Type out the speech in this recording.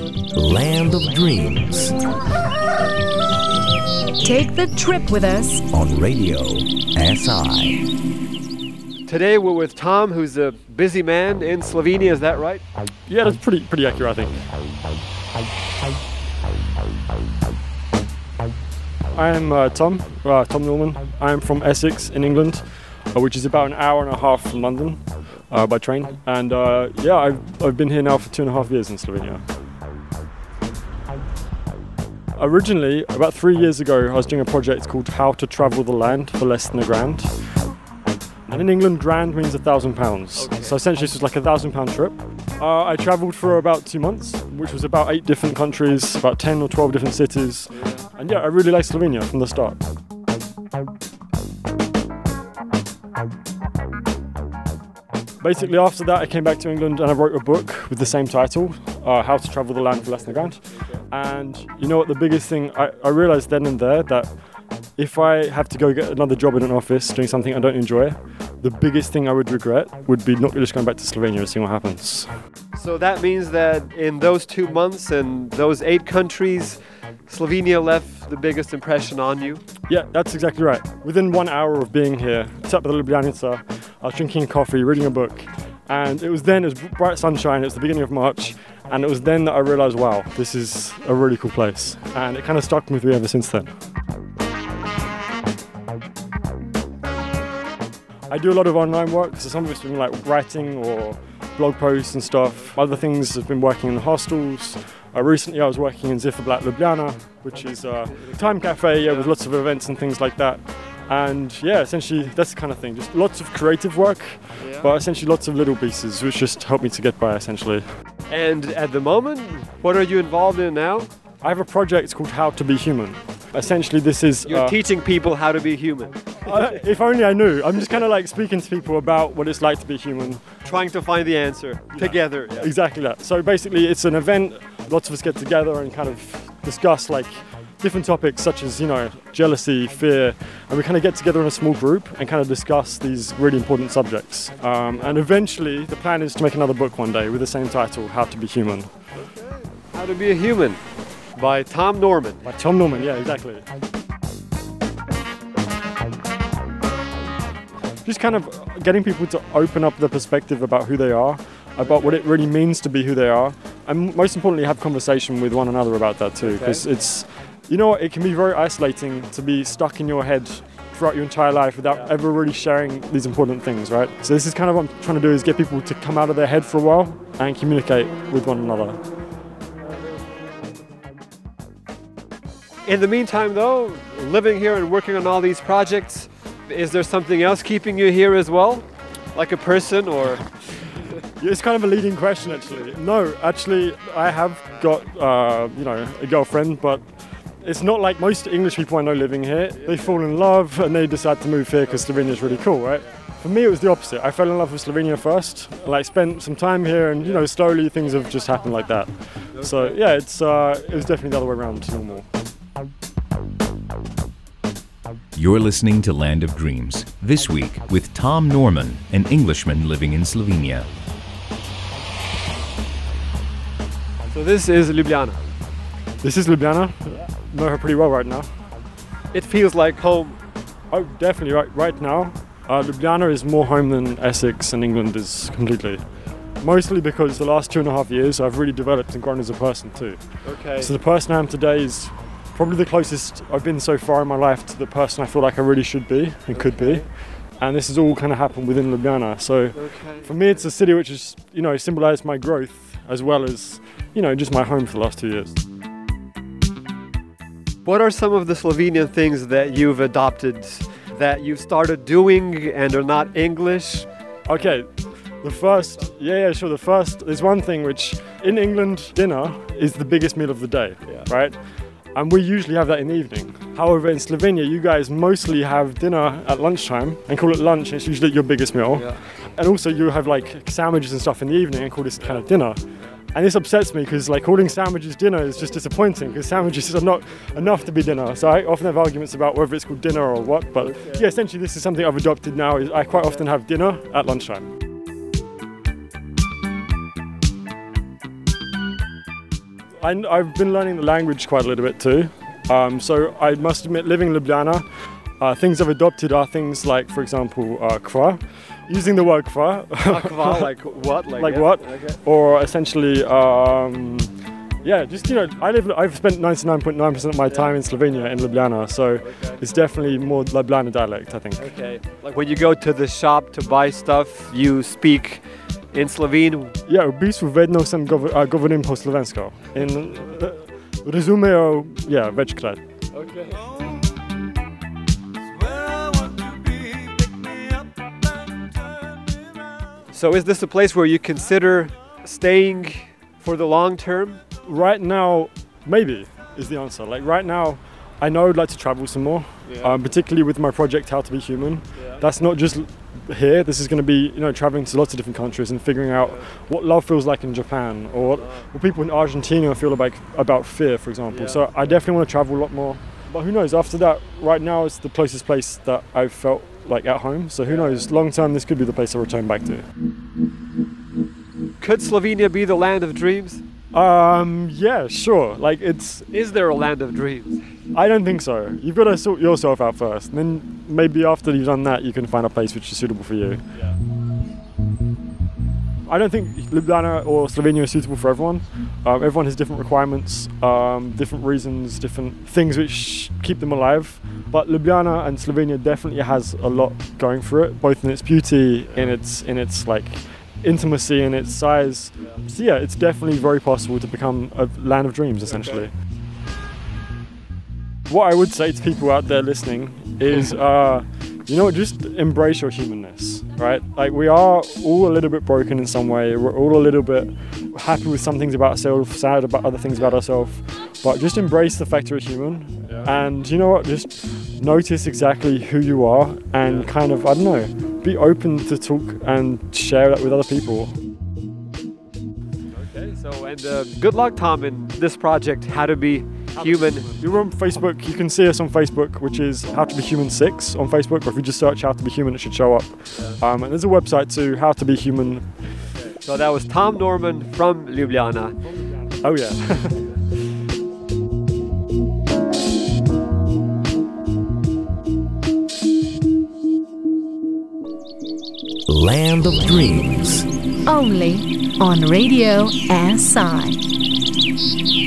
Land of Dreams Take the trip with us. on Radio SI. Today we're with Tom, who's a busy man in Slovenia. Is that right? Yeah, that's pretty pretty accurate, I think. I am uh, Tom, uh, Tom Norman. I am from Essex in England, uh, which is about an hour and a half from London uh, by train. And uh, yeah, I've, I've been here now for two and a half years in Slovenia. Originally, about three years ago, I was doing a project called How to Travel the Land for Less Than a Grand. And in England, grand means a thousand pounds. So essentially, this was like a thousand pound trip. Uh, I travelled for about two months, which was about eight different countries, about 10 or 12 different cities. And yeah, I really liked Slovenia from the start. Basically, after that, I came back to England and I wrote a book with the same title, uh, How to Travel the Land for Less Than a Grand. And you know what, the biggest thing, I, I realised then and there that if I have to go get another job in an office doing something I don't enjoy, the biggest thing I would regret would be not just going back to Slovenia and seeing what happens. So that means that in those two months and those eight countries, Slovenia left the biggest impression on you. Yeah, that's exactly right. Within one hour of being here, sat at the Ljubljanica, I was drinking coffee, reading a book, and it was then, it was bright sunshine, it was the beginning of March, and it was then that I realised, wow, this is a really cool place. And it kind of stuck with me ever since then. I do a lot of online work, so some of it's been like writing or blog posts and stuff. Other things have been working in the hostels. Uh, recently, I was working in Zifferblatt Ljubljana, which is a time cafe yeah, with lots of events and things like that. And yeah, essentially that's the kind of thing. Just lots of creative work, but essentially lots of little pieces, which just help me to get by. Essentially, And at the moment, what are you involved in now? I have a project called How to Be Human. Essentially, this is You're uh, teaching people how to be human, uh, if only I knew. I'm just kind of like speaking to people about what it's like to be human, trying to find the answer together. yeah. Exactly that. So basically, it's an event. Lots of us get together and kind of discuss like different topics such as you know jealousy, fear, and we kind of get together in a small group and kind of discuss these really important subjects. Um, and eventually, the plan is to make another book one day with the same title, How to Be Human, How to be a human by Tom Norman. by Tom Norman. Yeah, exactly. Just kind of getting people to open up their perspective about who they are, about what it really means to be who they are, and most importantly, have conversation with one another about that too. Because it's, you know, what, it can be very isolating to be stuck in your head throughout your entire life without ever really sharing these important things, right? So this is kind of what I'm trying to do is get people to come out of their head for a while and communicate with one another. In the meantime, though, living here and working on all these projects, is there something else keeping you here as well? Like a person or It's kind of a leading question, actually. No, actually, I have got, uh, you know, a girlfriend, but it's not like most English people I know living here. They fall in love and they decide to move here because Slovenia is really cool, right? For me, it was the opposite. I fell in love with Slovenia first, like spent some time here, and you know, slowly things have just happened like that. So yeah, it's uh, it was definitely the other way around to normal. You're listening to Land of Dreams this week with Tom Norman, an Englishman living in Slovenia. so this is Ljubljana. This is Ljubljana. Know her pretty well right now. It feels like home. Oh, definitely right. Right now, uh, Ljubljana is more home than Essex and England is completely. Mostly because the last two and a half years I've really developed and grown as a person too. Okay. So the person I am today is probably the closest I've been so far in my life to the person I feel like I really should be and could be. And this has all kind of happened within Ljubljana. So Okay. for me, it's a city which has, you know, symbolised my growth as well as, you know, just my home for the last two years. What are some of the Slovenian things that you've adopted, that you've started doing and are not English? Okay, the first, yeah, yeah, sure. The first, there's one thing which in England, dinner is the biggest meal of the day, right? And we usually have that in the evening. However, in Slovenia, you guys mostly have dinner at lunchtime and call it lunch, and it's usually your biggest meal. Yeah. And also, you have like sandwiches and stuff in the evening and call this kind of dinner. And this upsets me because like calling sandwiches dinner is just disappointing because sandwiches are not enough to be dinner. So I often have arguments about whether it's called dinner or what. But yeah, essentially this is something I've adopted now. Is I quite often have dinner at lunchtime. I, have been learning the language quite a little bit too. Um, so I must admit, living in Ljubljana, uh, things I've adopted are things like, for example, uh, using the word kva. kva, like what? Like, like yeah. what? Okay. Or essentially, um, yeah, just you know, I live. I've spent 99.9% of my time in Slovenia in Ljubljana, so okay. it's definitely more Ljubljana dialect, I think. Okay. Like when you go to the shop to buy stuff, you speak in Slovene. Yeah, v bistvu vedno sem gov uh, govorim po slovensko. In uh, razumejo, ja, večkrat. Okay. So is this a place where you consider staying for the long term? right now, maybe is the answer. Like right now, I know I'd like to travel some more, yeah. um, particularly with my project How to Be Human. Yeah. That's not just here. This is going to be you know traveling to lots of different countries and figuring out yeah. what love feels like in Japan or what, what people in Argentina feel about about fear, for example. So I definitely want to travel a lot more. But who knows? After that, right now it's the closest place that I've felt like at home. So who knows? Long term, this could be the place I return back to. Could Slovenia be the land of dreams? Um, yeah, sure. Like it's. Is there a land of dreams? I don't think so. You've got to sort yourself out first. And then maybe after you've done that, you can find a place which is suitable for you. Yeah. I don't think Ljubljana or Slovenia is suitable for everyone. Um, everyone has different requirements, um, different reasons, different things which keep them alive. But Ljubljana and Slovenia definitely has a lot going for it, both in its beauty, in its in its like intimacy and its size. So yeah, it's definitely very possible to become a land of dreams essentially. Okay. What I would say to people out there listening is, uh, you know, just embrace your humanness, right? Like we are all a little bit broken in some way. We're all a little bit happy with some things about ourselves, sad about other things about ourselves. But just embrace the fact you're a human, yeah. and you know what? Just notice exactly who you are, and yeah. kind of I don't know be open to talk and share that with other people. Okay, so and uh, good luck, Tom, in this project, How to Be Human. You're on Facebook. You can see us on Facebook, which is How to Be Human Six on Facebook. Or if you just search How to Be Human, it should show up. Yeah. Um, and there's a website too, How to Be Human. So that was Tom Norman from Ljubljana. Oh yeah. Land of Dreams. Only on Radio SI.